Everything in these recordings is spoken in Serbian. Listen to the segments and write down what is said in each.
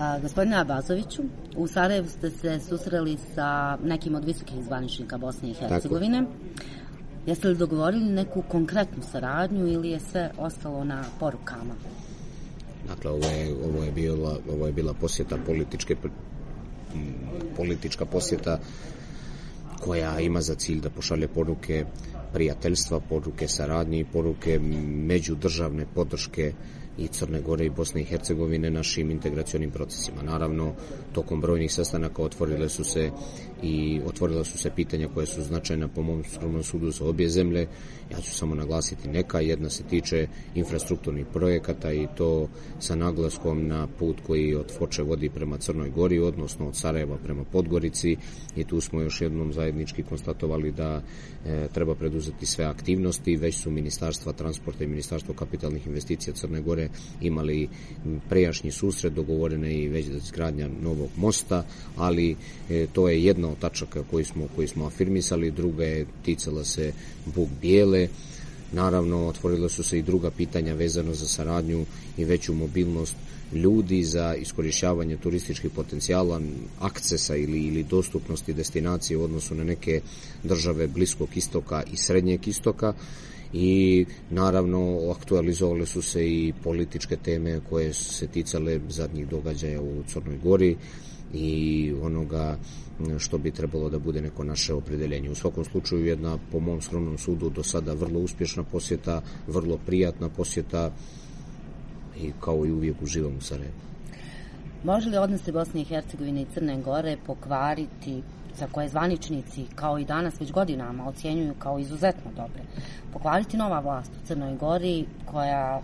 A, gospodine Abazoviću, u Sarajevu ste se susreli sa nekim od visokih zvaničnika Bosne i Hercegovine. Tako. Jeste li dogovorili neku konkretnu saradnju ili je sve ostalo na porukama? Dakle, ovo je, ovo je, bila, ovo je bila posjeta političke politička posjeta koja ima za cilj da pošalje poruke prijateljstva, poruke saradnje i poruke međudržavne podrške i Crne Gore i Bosne i Hercegovine našim integracionim procesima. Naravno, tokom brojnih sastanaka otvorile su se i otvorila su se pitanja koje su značajna po mom skromnom sudu za obje zemlje. Ja ću samo naglasiti neka. Jedna se tiče infrastrukturnih projekata i to sa naglaskom na put koji od Foče vodi prema Crnoj Gori, odnosno od Sarajeva prema Podgorici i tu smo još jednom zajednički konstatovali da e, treba preduzeti sve aktivnosti. Već su Ministarstva transporta i Ministarstvo kapitalnih investicija Crne Gore imali prejašnji susret, dogovorene i već da izgradnja novog mosta, ali e, to je jedna od tačaka koji smo, koji smo afirmisali, druga je ticala se Bug Bijele, Naravno, otvorila su se i druga pitanja vezano za saradnju i veću mobilnost ljudi za iskorišćavanje turističkih potencijala, akcesa ili, ili dostupnosti destinacije u odnosu na neke države Bliskog istoka i Srednjeg istoka i naravno aktualizovale su se i političke teme koje su se ticale zadnjih događaja u Crnoj Gori i onoga što bi trebalo da bude neko naše opredeljenje. U svakom slučaju jedna, po mom skromnom sudu, do sada vrlo uspješna posjeta, vrlo prijatna posjeta i kao i uvijek uživam u Sarajevu. Može li odnose Bosne i Hercegovine i Crne Gore pokvariti za koje zvaničnici, kao i danas već godinama, ocjenjuju kao izuzetno dobre, pokvariti nova vlast u Crnoj Gori koja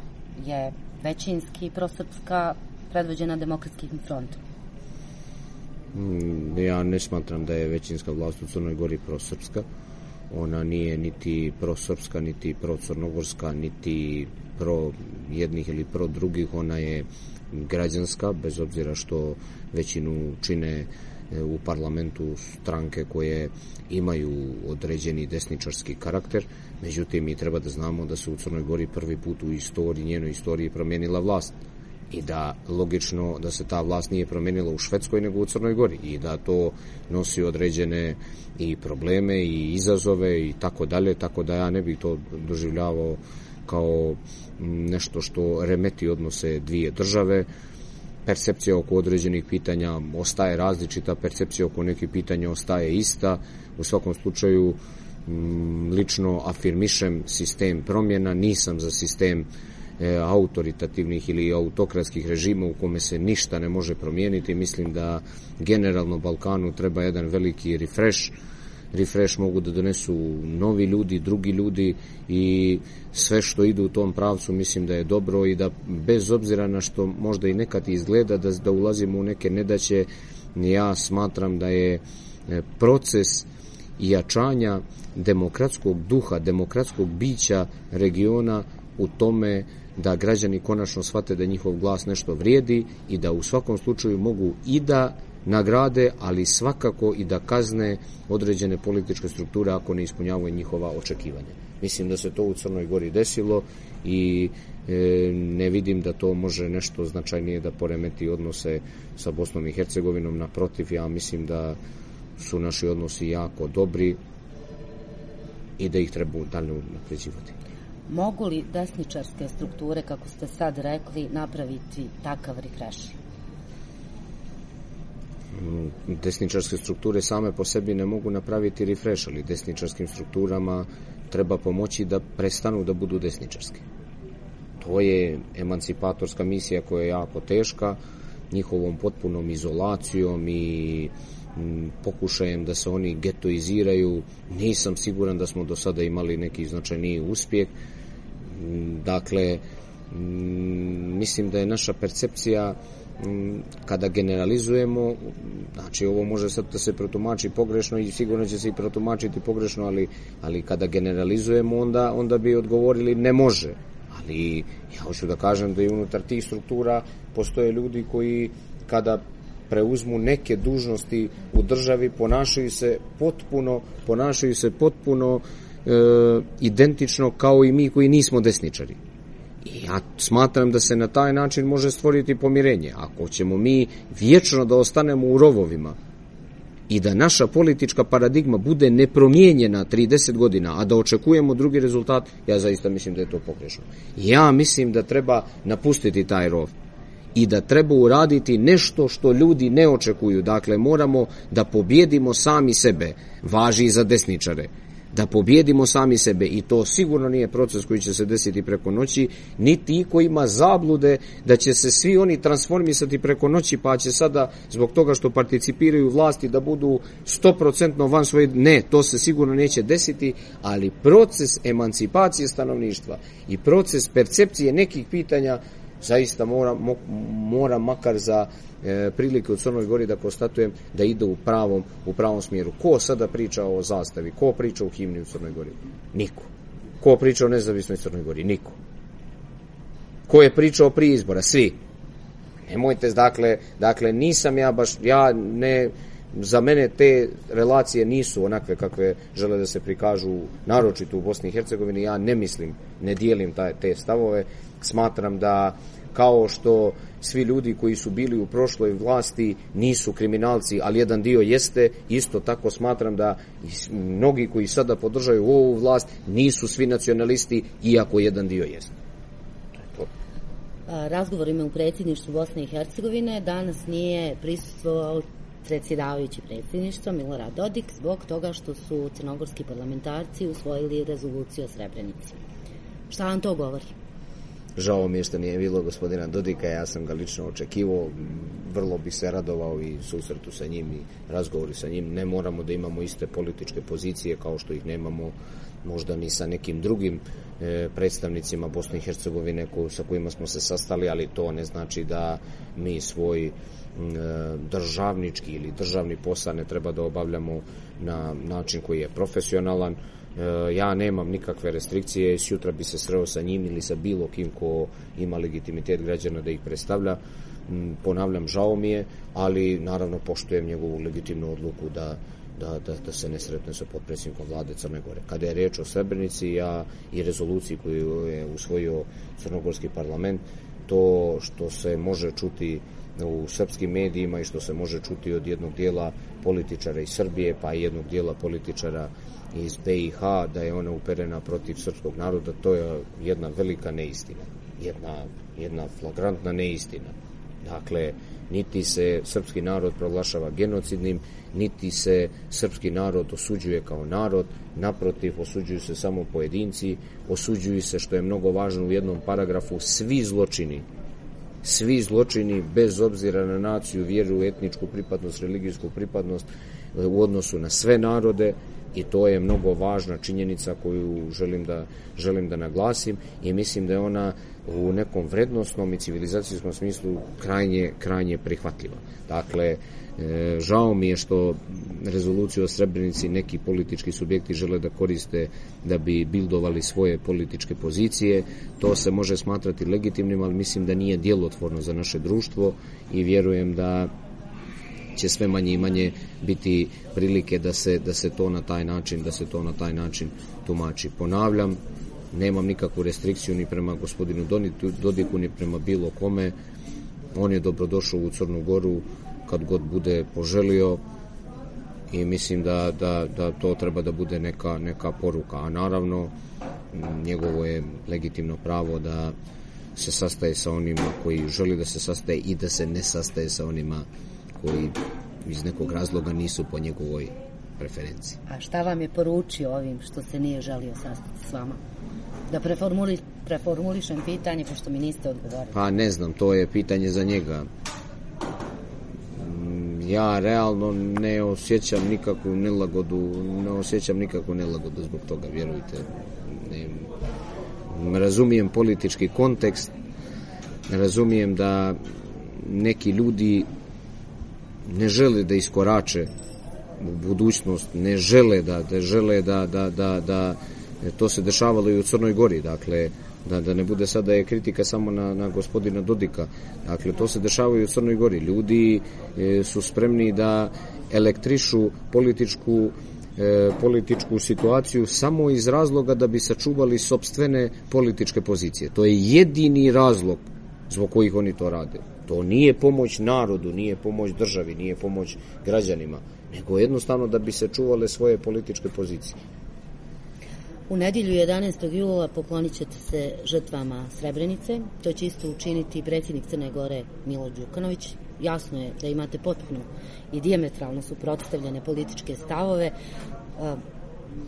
je većinski prosrpska predvođena demokratskim frontom? Mm, ja ne smatram da je većinska vlast u Crnoj Gori prosrpska. Ona nije niti prosrpska, niti procrnogorska, niti pro jednih ili pro drugih. Ona je građanska, bez obzira što većinu čine e, u parlamentu stranke koje imaju određeni desničarski karakter. Međutim, mi treba da znamo da se u Crnoj Gori prvi put u istoriji, njenoj istoriji promijenila vlast i da logično da se ta vlast nije promenila u Švedskoj nego u Crnoj Gori i da to nosi određene i probleme i izazove i tako dalje, tako da ja ne bih to doživljavao kao nešto što remeti odnose dvije države. Percepcija oko određenih pitanja ostaje različita, percepcija oko nekih pitanja ostaje ista. U svakom slučaju lično afirmišem sistem promjena, nisam za sistem e, autoritativnih ili autokratskih režima u kome se ništa ne može promijeniti. Mislim da generalno Balkanu treba jedan veliki refresh refresh mogu da donesu novi ljudi, drugi ljudi i sve što ide u tom pravcu mislim da je dobro i da bez obzira na što možda i nekad izgleda da, da ulazimo u neke nedaće, ja smatram da je e, proces jačanja demokratskog duha, demokratskog bića regiona u tome da građani konačno shvate da njihov glas nešto vrijedi i da u svakom slučaju mogu i da nagrade, ali svakako i da kazne određene političke strukture ako ne ispunjavaju njihova očekivanja. Mislim da se to u Crnoj Gori desilo i e, ne vidim da to može nešto značajnije da poremeti odnose sa Bosnom i Hercegovinom. Naprotiv, ja mislim da su naši odnosi jako dobri i da ih treba dalje napređivati. Mogu li desničarske strukture, kako ste sad rekli, napraviti takav refresh? Desničarske strukture same po sebi ne mogu napraviti refresh, ali desničarskim strukturama treba pomoći da prestanu da budu desničarske. To je emancipatorska misija koja je jako teška, njihovom potpunom izolacijom i pokušajem da se oni getoiziraju. Nisam siguran da smo do sada imali neki značajniji uspjeh. Dakle, mislim da je naša percepcija kada generalizujemo, znači ovo može sad da se protumači pogrešno i sigurno će se i protumačiti pogrešno, ali, ali kada generalizujemo onda, onda bi odgovorili ne može. Ali ja hoću da kažem da i unutar tih struktura postoje ljudi koji kada preuzmu neke dužnosti u državi ponašaju se potpuno ponašaju se potpuno e, identično kao i mi koji nismo desničari I ja smatram da se na taj način može stvoriti pomirenje. Ako ćemo mi vječno da ostanemo u rovovima i da naša politička paradigma bude nepromijenjena 30 godina, a da očekujemo drugi rezultat, ja zaista mislim da je to pogrešno. Ja mislim da treba napustiti taj rov i da treba uraditi nešto što ljudi ne očekuju. Dakle, moramo da pobjedimo sami sebe, važi i za desničare da pobjedimo sami sebe. I to sigurno nije proces koji će se desiti preko noći, niti ko ima zablude da će se svi oni transformisati preko noći pa će sada zbog toga što participiraju vlasti da budu 100% van svoje, ne, to se sigurno neće desiti, ali proces emancipacije stanovništva i proces percepcije nekih pitanja zaista mora, mora makar za e, prilike u Crnoj Gori da konstatujem da ide u pravom, u pravom smjeru. Ko sada priča o zastavi? Ko priča o himni u Crnoj Gori? Niko. Ko priča o nezavisnoj Crnoj Gori? Niko. Ko je pričao prije izbora? Svi. Nemojte, dakle, dakle, nisam ja baš, ja ne, za mene te relacije nisu onakve kakve žele da se prikažu naročito u Bosni i Hercegovini. Ja ne mislim, ne dijelim taj, te stavove. Smatram da kao što svi ljudi koji su bili u prošloj vlasti nisu kriminalci, ali jedan dio jeste, isto tako smatram da mnogi koji sada podržaju ovu vlast nisu svi nacionalisti, iako jedan dio jeste. Razgovorima u predsjedništvu Bosne i Hercegovine danas nije prisustvovao predsjedavajući predsjedništva Milorad Dodik zbog toga što su crnogorski parlamentarci usvojili rezoluciju o Srebrenici. Šta vam to govori? Žao mi je što nije bilo gospodina Dodika, ja sam ga lično očekivao, vrlo bi se radovao i susretu sa njim i razgovori sa njim. Ne moramo da imamo iste političke pozicije kao što ih nemamo možda ni sa nekim drugim e, predstavnicima Bosne i Hercegovine ko, sa kojima smo se sastali, ali to ne znači da mi svoj E, državnički ili državni posao ne treba da obavljamo na način koji je profesionalan. E, ja nemam nikakve restrikcije, sutra bi se sreo sa njim ili sa bilo kim ko ima legitimitet građana da ih predstavlja. Ponavljam, žao mi je, ali naravno poštujem njegovu legitimnu odluku da da, da, da se ne sretne sa potpredsjednikom vlade Crne Gore. Kada je reč o Srebrenici ja i rezoluciji koju je usvojio Crnogorski parlament, to što se može čuti u srpskim medijima i što se može čuti od jednog dijela političara iz Srbije pa i jednog dijela političara iz BiH da je ona uperena protiv srpskog naroda, to je jedna velika neistina. Jedna, jedna flagrantna neistina. Dakle, niti se srpski narod proglašava genocidnim, niti se srpski narod osuđuje kao narod, naprotiv, osuđuju se samo pojedinci, osuđuju se, što je mnogo važno u jednom paragrafu, svi zločini. Svi zločini bez obzira na naciju, vjeru, etničku pripadnost, religijsku pripadnost u odnosu na sve narode i to je mnogo važna činjenica koju želim da, želim da naglasim i mislim da je ona u nekom vrednostnom i civilizacijskom smislu krajnje, krajnje prihvatljiva. Dakle, E, žao mi je što rezoluciju o Srebrenici neki politički subjekti žele da koriste da bi bildovali svoje političke pozicije. To se može smatrati legitimnim, ali mislim da nije djelotvorno za naše društvo i vjerujem da će sve manje i manje biti prilike da se, da se to na taj način da se to na taj način tumači. Ponavljam, nemam nikakvu restrikciju ni prema gospodinu Dodiku ni prema bilo kome. On je dobrodošao u Crnu Goru kad god bude poželio i mislim da, da, da to treba da bude neka, neka poruka. A naravno, njegovo je legitimno pravo da se sastaje sa onima koji želi da se sastaje i da se ne sastaje sa onima koji iz nekog razloga nisu po njegovoj preferenciji. A šta vam je poručio ovim što se nije želio sastati s vama? Da preformuli, preformulišem pitanje, pošto mi niste odgovorili. Pa ne znam, to je pitanje za njega ja realno ne osjećam nikakvu nelagodu, ne osjećam nikakvu nelagodu zbog toga, vjerujte. Ne, razumijem politički kontekst, razumijem da neki ljudi ne žele da iskorače u budućnost, ne žele da, da žele da, da, da, da to se dešavalo i u Crnoj Gori, dakle, da, da ne bude sada je kritika samo na, na gospodina Dodika. Dakle, to se dešava i u Crnoj Gori. Ljudi e, su spremni da elektrišu političku e, političku situaciju samo iz razloga da bi sačuvali sobstvene političke pozicije. To je jedini razlog zbog kojih oni to rade. To nije pomoć narodu, nije pomoć državi, nije pomoć građanima, nego jednostavno da bi se čuvale svoje političke pozicije. U nedjelju 11. jula poklonit ćete se žrtvama Srebrenice. To će isto učiniti predsjednik Crne Gore Milo Đukanović. Jasno je da imate potpuno i diametralno suprotstavljene političke stavove.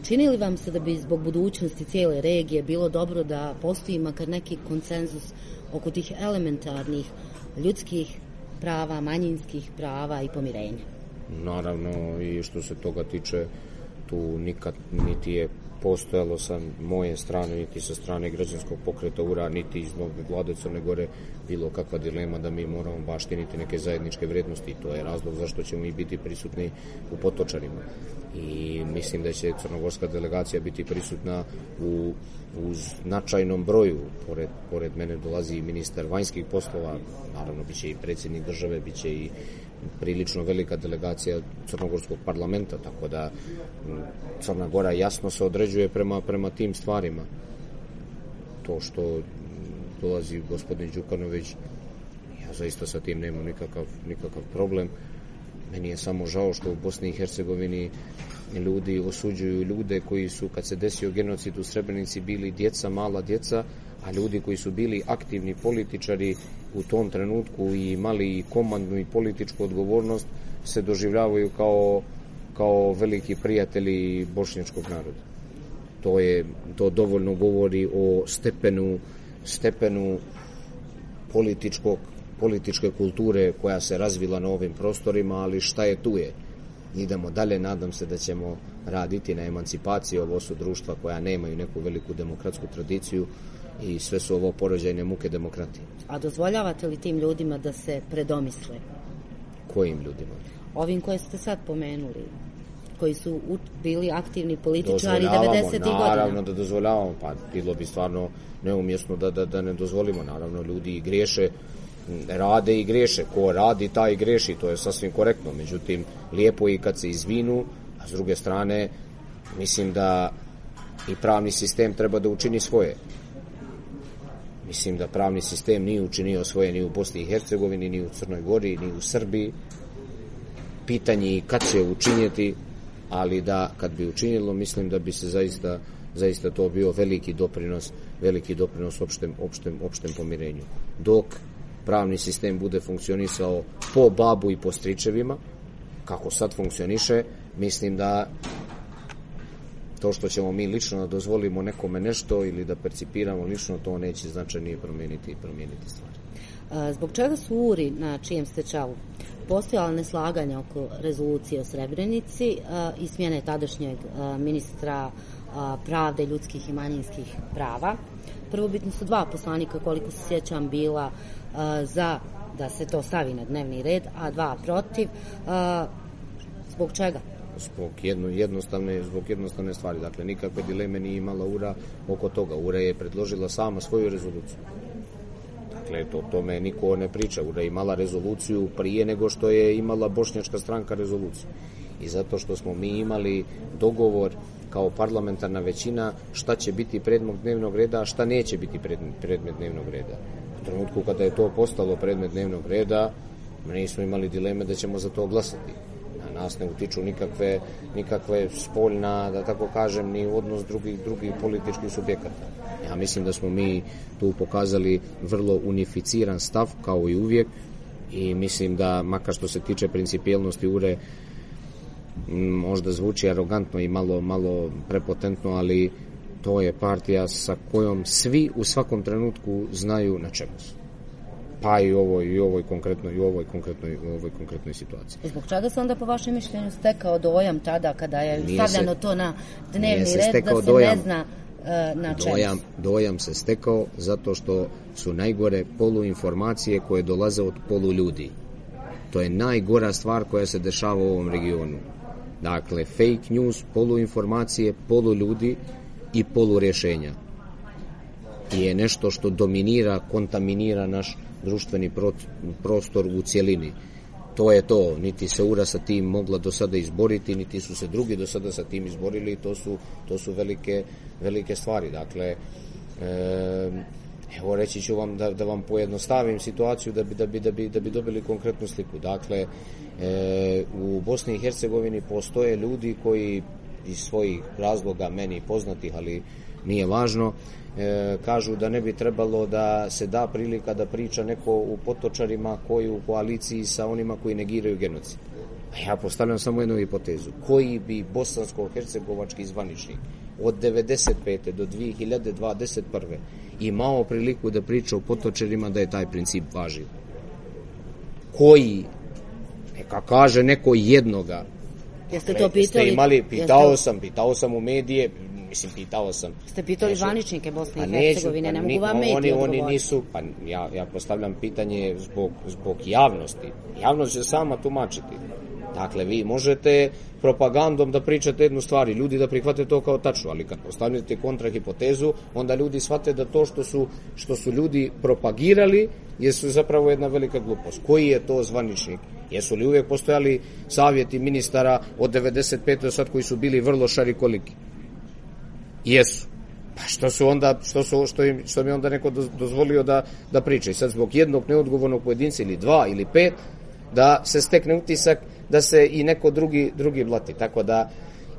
Čini li vam se da bi zbog budućnosti cijele regije bilo dobro da postoji makar neki konsenzus oko tih elementarnih ljudskih prava, manjinskih prava i pomirenja? Naravno i što se toga tiče tu nikad niti je postojalo sa moje strane, niti sa strane građanskog pokreta URA, niti iz nove vlade Crne Gore bilo kakva dilema da mi moramo baštiniti neke zajedničke vrednosti. To je razlog zašto ćemo i biti prisutni u potočarima. I mislim da će crnogorska delegacija biti prisutna u, u značajnom broju. Pored, pored mene dolazi i ministar vanjskih poslova, naravno biće i predsjednik države, biće i prilično velika delegacija Crnogorskog parlamenta, tako da Crna Gora jasno se određuje prema, prema tim stvarima. To što dolazi gospodin Đukanović, ja zaista sa tim nemam nikakav, nikakav problem. Meni je samo žao što u Bosni i Hercegovini ljudi osuđuju ljude koji su, kad se desio genocid u Srebrenici, bili djeca, mala djeca, a ljudi koji su bili aktivni političari u tom trenutku i imali i komandnu i političku odgovornost se doživljavaju kao, kao veliki prijatelji bošnjačkog naroda. To je to dovoljno govori o stepenu stepenu političkog političke kulture koja se razvila na ovim prostorima, ali šta je tu je. Idemo dalje, nadam se da ćemo raditi na emancipaciji. Ovo su društva koja nemaju neku veliku demokratsku tradiciju, i sve su ovo porođajne muke demokratije. A dozvoljavate li tim ljudima da se predomisle? Kojim ljudima? Ovim koje ste sad pomenuli koji su bili aktivni političari 90. godina. Naravno da dozvoljavamo, pa bilo bi stvarno neumjesno da, da, da ne dozvolimo. Naravno, ljudi i griješe, rade i greše. Ko radi, taj greši, to je sasvim korektno. Međutim, lijepo je i kad se izvinu, a s druge strane, mislim da i pravni sistem treba da učini svoje. Mislim da pravni sistem nije učinio svoje ni u Bosni i Hercegovini, ni u Crnoj Gori, ni u Srbiji. Pitanje je kad će učinjeti, ali da kad bi učinilo, mislim da bi se zaista zaista to bio veliki doprinos, veliki doprinos opštem, opštem, opštem pomirenju. Dok pravni sistem bude funkcionisao po babu i po stričevima, kako sad funkcioniše, mislim da to što ćemo mi lično da dozvolimo nekome nešto ili da percipiramo lično, to neće značajnije promijeniti, promijeniti stvari. Zbog čega su uri na čijem ste čalu postojala neslaganja oko rezolucije o Srebrenici i smjene tadašnjeg ministra pravde, ljudskih i manjinskih prava. Prvobitno su dva poslanika, koliko se sjećam, bila za da se to stavi na dnevni red, a dva protiv. Zbog čega? Zbog jedno, jednostavne, zbog jednostavne stvari. Dakle, nikakve dileme nije imala URA oko toga. URA je predložila sama svoju rezoluciju. Dakle, to tome niko ne priča. URA je imala rezoluciju prije nego što je imala bošnjačka stranka rezoluciju. I zato što smo mi imali dogovor kao parlamentarna većina šta će biti predmet dnevnog reda, a šta neće biti predmet, predmet dnevnog reda. U trenutku kada je to postalo predmet dnevnog reda, nismo imali dileme da ćemo za to glasati nas ne utiču nikakve, nikakve spoljna, da tako kažem, ni odnos drugih, drugih političkih subjekata. Ja mislim da smo mi tu pokazali vrlo unificiran stav, kao i uvijek, i mislim da, makar što se tiče principijelnosti ure, možda zvuči arogantno i malo, malo prepotentno, ali to je partija sa kojom svi u svakom trenutku znaju na čemu su pa i ovoj i ovoj konkretnoj i ovoj konkretnoj u ovoj konkretnoj situaciji. Zbog čega se onda po vašem mišljenju stekao dojam tada kada je nije stavljeno se, to na dnevni red da se dojam, ne zna uh, na čemu? Dojam, dojam se stekao zato što su najgore poluinformacije koje dolaze od polu ljudi. To je najgora stvar koja se dešava u ovom regionu. Dakle, fake news, poluinformacije, polu ljudi i polu rješenja. Je nešto što dominira, kontaminira naš društveni prostor u cjelini. to je to, niti se Ura sa tim mogla do sada izboriti, niti su se drugi do sada sa tim izborili, to su, to su velike, velike stvari. Dakle, e, evo reći ću vam da, da vam pojednostavim situaciju da bi, da bi, da bi, da bi dobili konkretnu sliku. Dakle, e, u Bosni i Hercegovini postoje ljudi koji iz svojih razloga meni poznatih, ali nije važno, e, kažu da ne bi trebalo da se da prilika da priča neko u potočarima koji u koaliciji sa onima koji negiraju genocid. A ja postavljam samo jednu hipotezu. Koji bi bosansko-hercegovački zvaničnik od 95. do 2021. imao priliku da priča u potočarima da je taj princip važio? Koji, neka kaže neko jednoga, Jeste to pitali? imali, pitao jeste... sam, pitao sam u medije, mislim, pitao sam. Ste pitali znači, zvaničnike Bosne i Hercegovine, ne mogu vam mediji oni, oni nisu, pa ja, ja postavljam pitanje zbog, zbog javnosti. Javnost će sama tumačiti. Dakle, vi možete propagandom da pričate jednu stvar i ljudi da prihvate to kao tačno, ali kad postavljate kontrahipotezu, onda ljudi shvate da to što su, što su ljudi propagirali jesu zapravo jedna velika glupost. Koji je to zvaničnik? Jesu li uvijek postojali savjeti ministara od 95. do sad koji su bili vrlo šarikoliki? Jesu. Pa što su onda, što, su, što, im, što mi onda neko dozvolio da, da priča. I sad zbog jednog neodgovornog pojedinca ili dva ili pet, da se stekne utisak da se i neko drugi, drugi blati. Tako da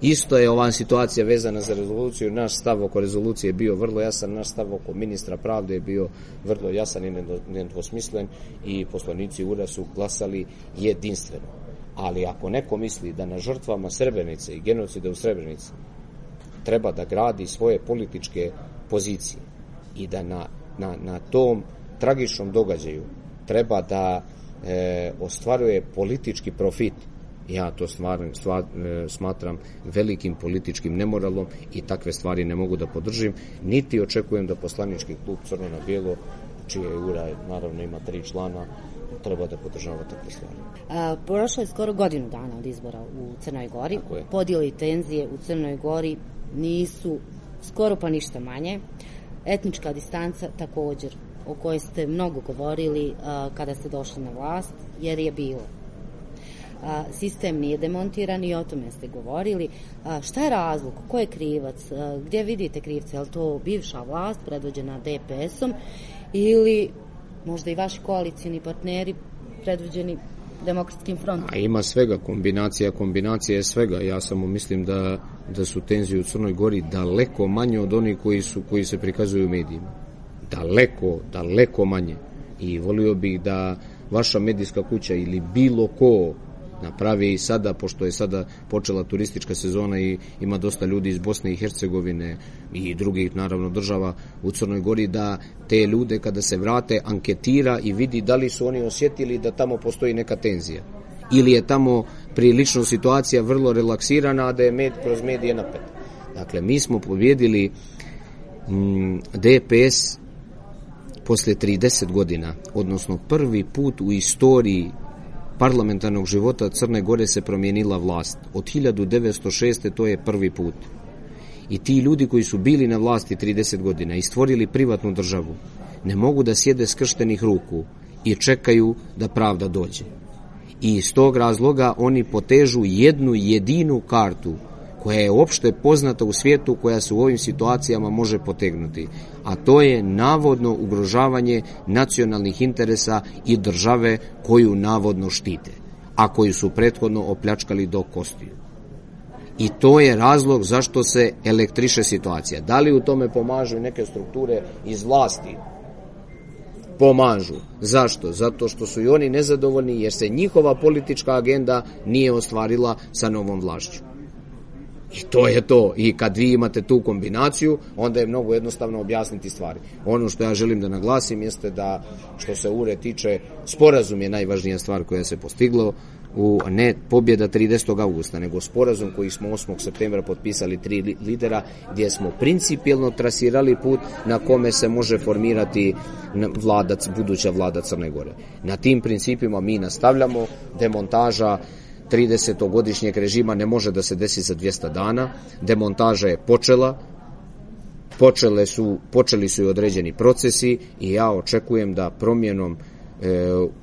isto je ova situacija vezana za rezoluciju. Naš stav oko rezolucije je bio vrlo jasan, naš stav oko ministra pravde je bio vrlo jasan i nedvosmislen i poslanici URA su glasali jedinstveno. Ali ako neko misli da na žrtvama Srebrenice i genocida u Srebrenici treba da gradi svoje političke pozicije i da na, na, na tom tragičnom događaju treba da e, ostvaruje politički profit ja to stvar, stvar, e, smatram velikim političkim nemoralom i takve stvari ne mogu da podržim, niti očekujem da poslanički klub Crno na bijelo, čije ura naravno ima tri člana, treba da podržava takve stvari. A, prošlo je skoro godinu dana od izbora u Crnoj Gori. Podijeli tenzije u Crnoj Gori nisu skoro pa ništa manje. Etnička distanca također o kojoj ste mnogo govorili a, kada ste došli na vlast, jer je bilo. A, sistem nije demontiran i o tome ste govorili. A, šta je razlog? Ko je krivac? A, gdje vidite krivce? Je li to bivša vlast predvođena DPS-om ili možda i vaši koalicijni partneri predvođeni demokratskim frontom? A ima svega, kombinacija, kombinacija je svega. Ja samo mislim da, da su tenzije u Crnoj Gori daleko manje od onih koji, su, koji se prikazuju u medijima. Daleko, daleko manje. I volio bih da vaša medijska kuća ili bilo ko napravi i sada, pošto je sada počela turistička sezona i ima dosta ljudi iz Bosne i Hercegovine i drugih naravno država u Crnoj Gori, da te ljude kada se vrate anketira i vidi da li su oni osjetili da tamo postoji neka tenzija ili je tamo prilično situacija vrlo relaksirana, a da je med kroz medije napet. Dakle, mi smo pobjedili mm, DPS posle 30 godina, odnosno prvi put u istoriji parlamentarnog života Crne Gore se promijenila vlast. Od 1906. to je prvi put. I ti ljudi koji su bili na vlasti 30 godina i stvorili privatnu državu, ne mogu da sjede skrštenih ruku i čekaju da pravda dođe. I iz tog razloga oni potežu jednu jedinu kartu koja je uopšte poznata u svijetu koja se u ovim situacijama može potegnuti, a to je navodno ugrožavanje nacionalnih interesa i države koju navodno štite, a koju su prethodno opljačkali do kostiju. I to je razlog zašto se elektriše situacija. Da li u tome pomažu neke strukture iz vlasti? Pomažu. Zašto? Zato što su i oni nezadovoljni jer se njihova politička agenda nije ostvarila sa novom vlašću. I to je to. I kad vi imate tu kombinaciju, onda je mnogo jednostavno objasniti stvari. Ono što ja želim da naglasim jeste da, što se ure tiče, sporazum je najvažnija stvar koja se postiglo, u ne pobjeda 30. augusta, nego sporazum koji smo 8. septembra potpisali tri lidera, gdje smo principijelno trasirali put na kome se može formirati vladac, buduća vlada Crne Gore. Na tim principima mi nastavljamo, demontaža 30-godišnjeg režima ne može da se desi za 200 dana. Demontaža je počela, počele su, počeli su i određeni procesi i ja očekujem da promjenom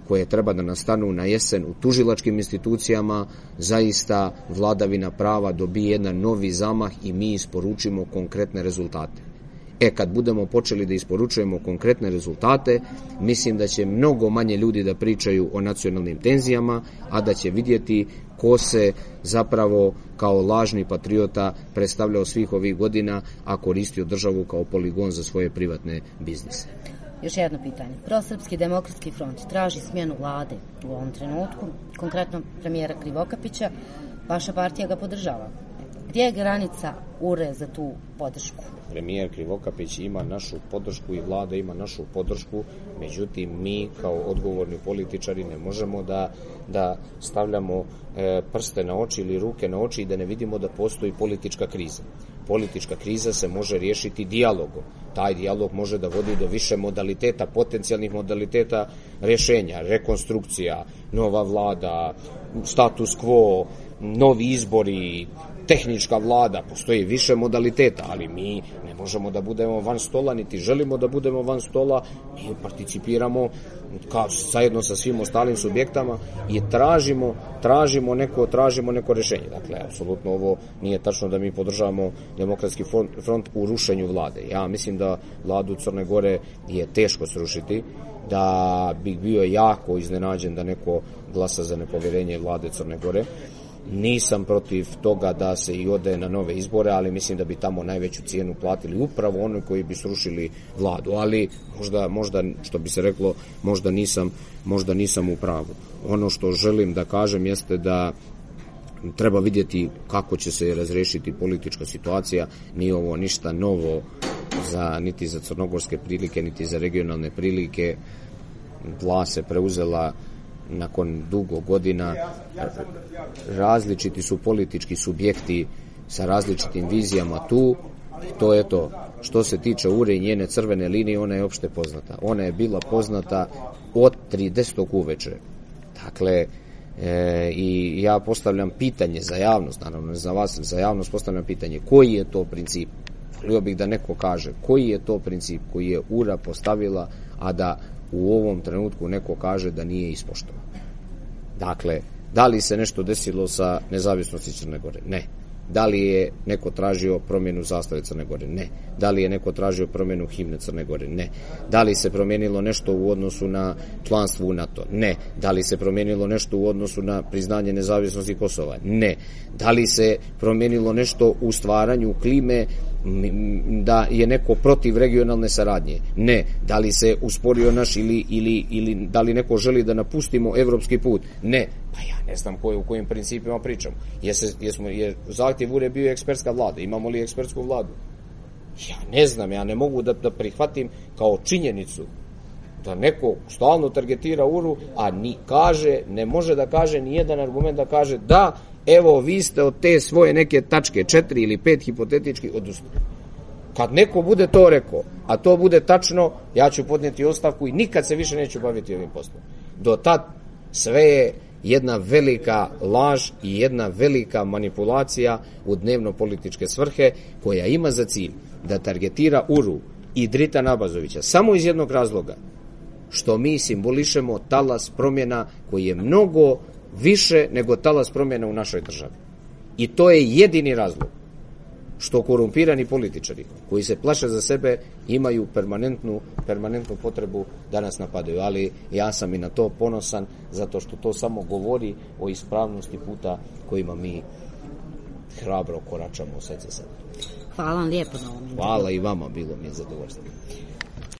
koje treba da nastanu na jesen u tužilačkim institucijama, zaista vladavina prava dobije jedan novi zamah i mi isporučimo konkretne rezultate. E, kad budemo počeli da isporučujemo konkretne rezultate, mislim da će mnogo manje ljudi da pričaju o nacionalnim tenzijama, a da će vidjeti ko se zapravo kao lažni patriota predstavljao svih ovih godina, a koristio državu kao poligon za svoje privatne biznise. Još jedno pitanje. Prosrpski demokratski front traži smjenu vlade u ovom trenutku, konkretno premijera Krivokapića. Vaša partija ga podržava. Gdje je granica URE za tu podršku? Premijer Krivokapić ima našu podršku i vlada ima našu podršku, međutim mi kao odgovorni političari ne možemo da, da stavljamo e, prste na oči ili ruke na oči i da ne vidimo da postoji politička kriza. Politička kriza se može riješiti dijalogom. Taj dijalog može da vodi do više modaliteta, potencijalnih modaliteta rješenja, rekonstrukcija, nova vlada, status quo, novi izbori, tehnička vlada, postoji više modaliteta, ali mi ne možemo da budemo van stola, niti želimo da budemo van stola, mi participiramo kao zajedno sa svim ostalim subjektama i tražimo, tražimo neko, tražimo neko rešenje. Dakle, apsolutno ovo nije tačno da mi podržavamo demokratski front, front u rušenju vlade. Ja mislim da vladu Crne Gore je teško srušiti, da bih bio jako iznenađen da neko glasa za nepovjerenje vlade Crne Gore Nisam protiv toga da se i ode na nove izbore, ali mislim da bi tamo najveću cijenu platili upravo oni koji bi srušili vladu, ali možda, možda što bi se reklo, možda nisam, možda nisam u pravu. Ono što želim da kažem jeste da treba vidjeti kako će se razrešiti politička situacija, nije ovo ništa novo za, niti za crnogorske prilike, niti za regionalne prilike. Vla se preuzela nakon dugo godina različiti su politički subjekti sa različitim vizijama tu. To je to. Što se tiče ure i njene crvene linije ona je opšte poznata. Ona je bila poznata od 30. uveče. Dakle e, i ja postavljam pitanje za javnost naravno za vas za javnost postavljam pitanje koji je to princip? Volio bih da neko kaže koji je to princip koji je ura postavila a da u ovom trenutku neko kaže da nije ispoštovan. Dakle, da li se nešto desilo sa nezavisnosti Crne Gore? Ne. Da li je neko tražio promjenu zastave Crne Gore? Ne. Da li je neko tražio promjenu himne Crne Gore? Ne. Da li se promijenilo nešto u odnosu na članstvo u NATO? Ne. Da li se promijenilo nešto u odnosu na priznanje nezavisnosti Kosova? Ne. Da li se promijenilo nešto u stvaranju klime da je neko protiv regionalne saradnje. Ne. Da li se usporio naš ili, ili, ili da li neko želi da napustimo evropski put? Ne. Pa ja ne znam koje, u kojim principima pričam. Jese, jesmo, je zahtjev URE bio ekspertska vlada. Imamo li ekspertsku vladu? Ja ne znam, ja ne mogu da, da prihvatim kao činjenicu da neko stalno targetira URU, a ni kaže, ne može da kaže ni jedan argument da kaže da evo vi ste od te svoje neke tačke, četiri ili pet hipotetički odustali. Kad neko bude to rekao, a to bude tačno, ja ću podnijeti ostavku i nikad se više neću baviti ovim poslom. Do tad sve je jedna velika laž i jedna velika manipulacija u dnevno političke svrhe koja ima za cilj da targetira Uru i Drita Nabazovića samo iz jednog razloga što mi simbolišemo talas promjena koji je mnogo više nego talas promjena u našoj državi. I to je jedini razlog što korumpirani političari koji se plaše za sebe imaju permanentnu, permanentnu potrebu da nas napadaju. Ali ja sam i na to ponosan zato što to samo govori o ispravnosti puta kojima mi hrabro koračamo u srce sebe. Hvala vam lijepo na ovom. Hvala i vama, bilo mi je zadovoljstvo.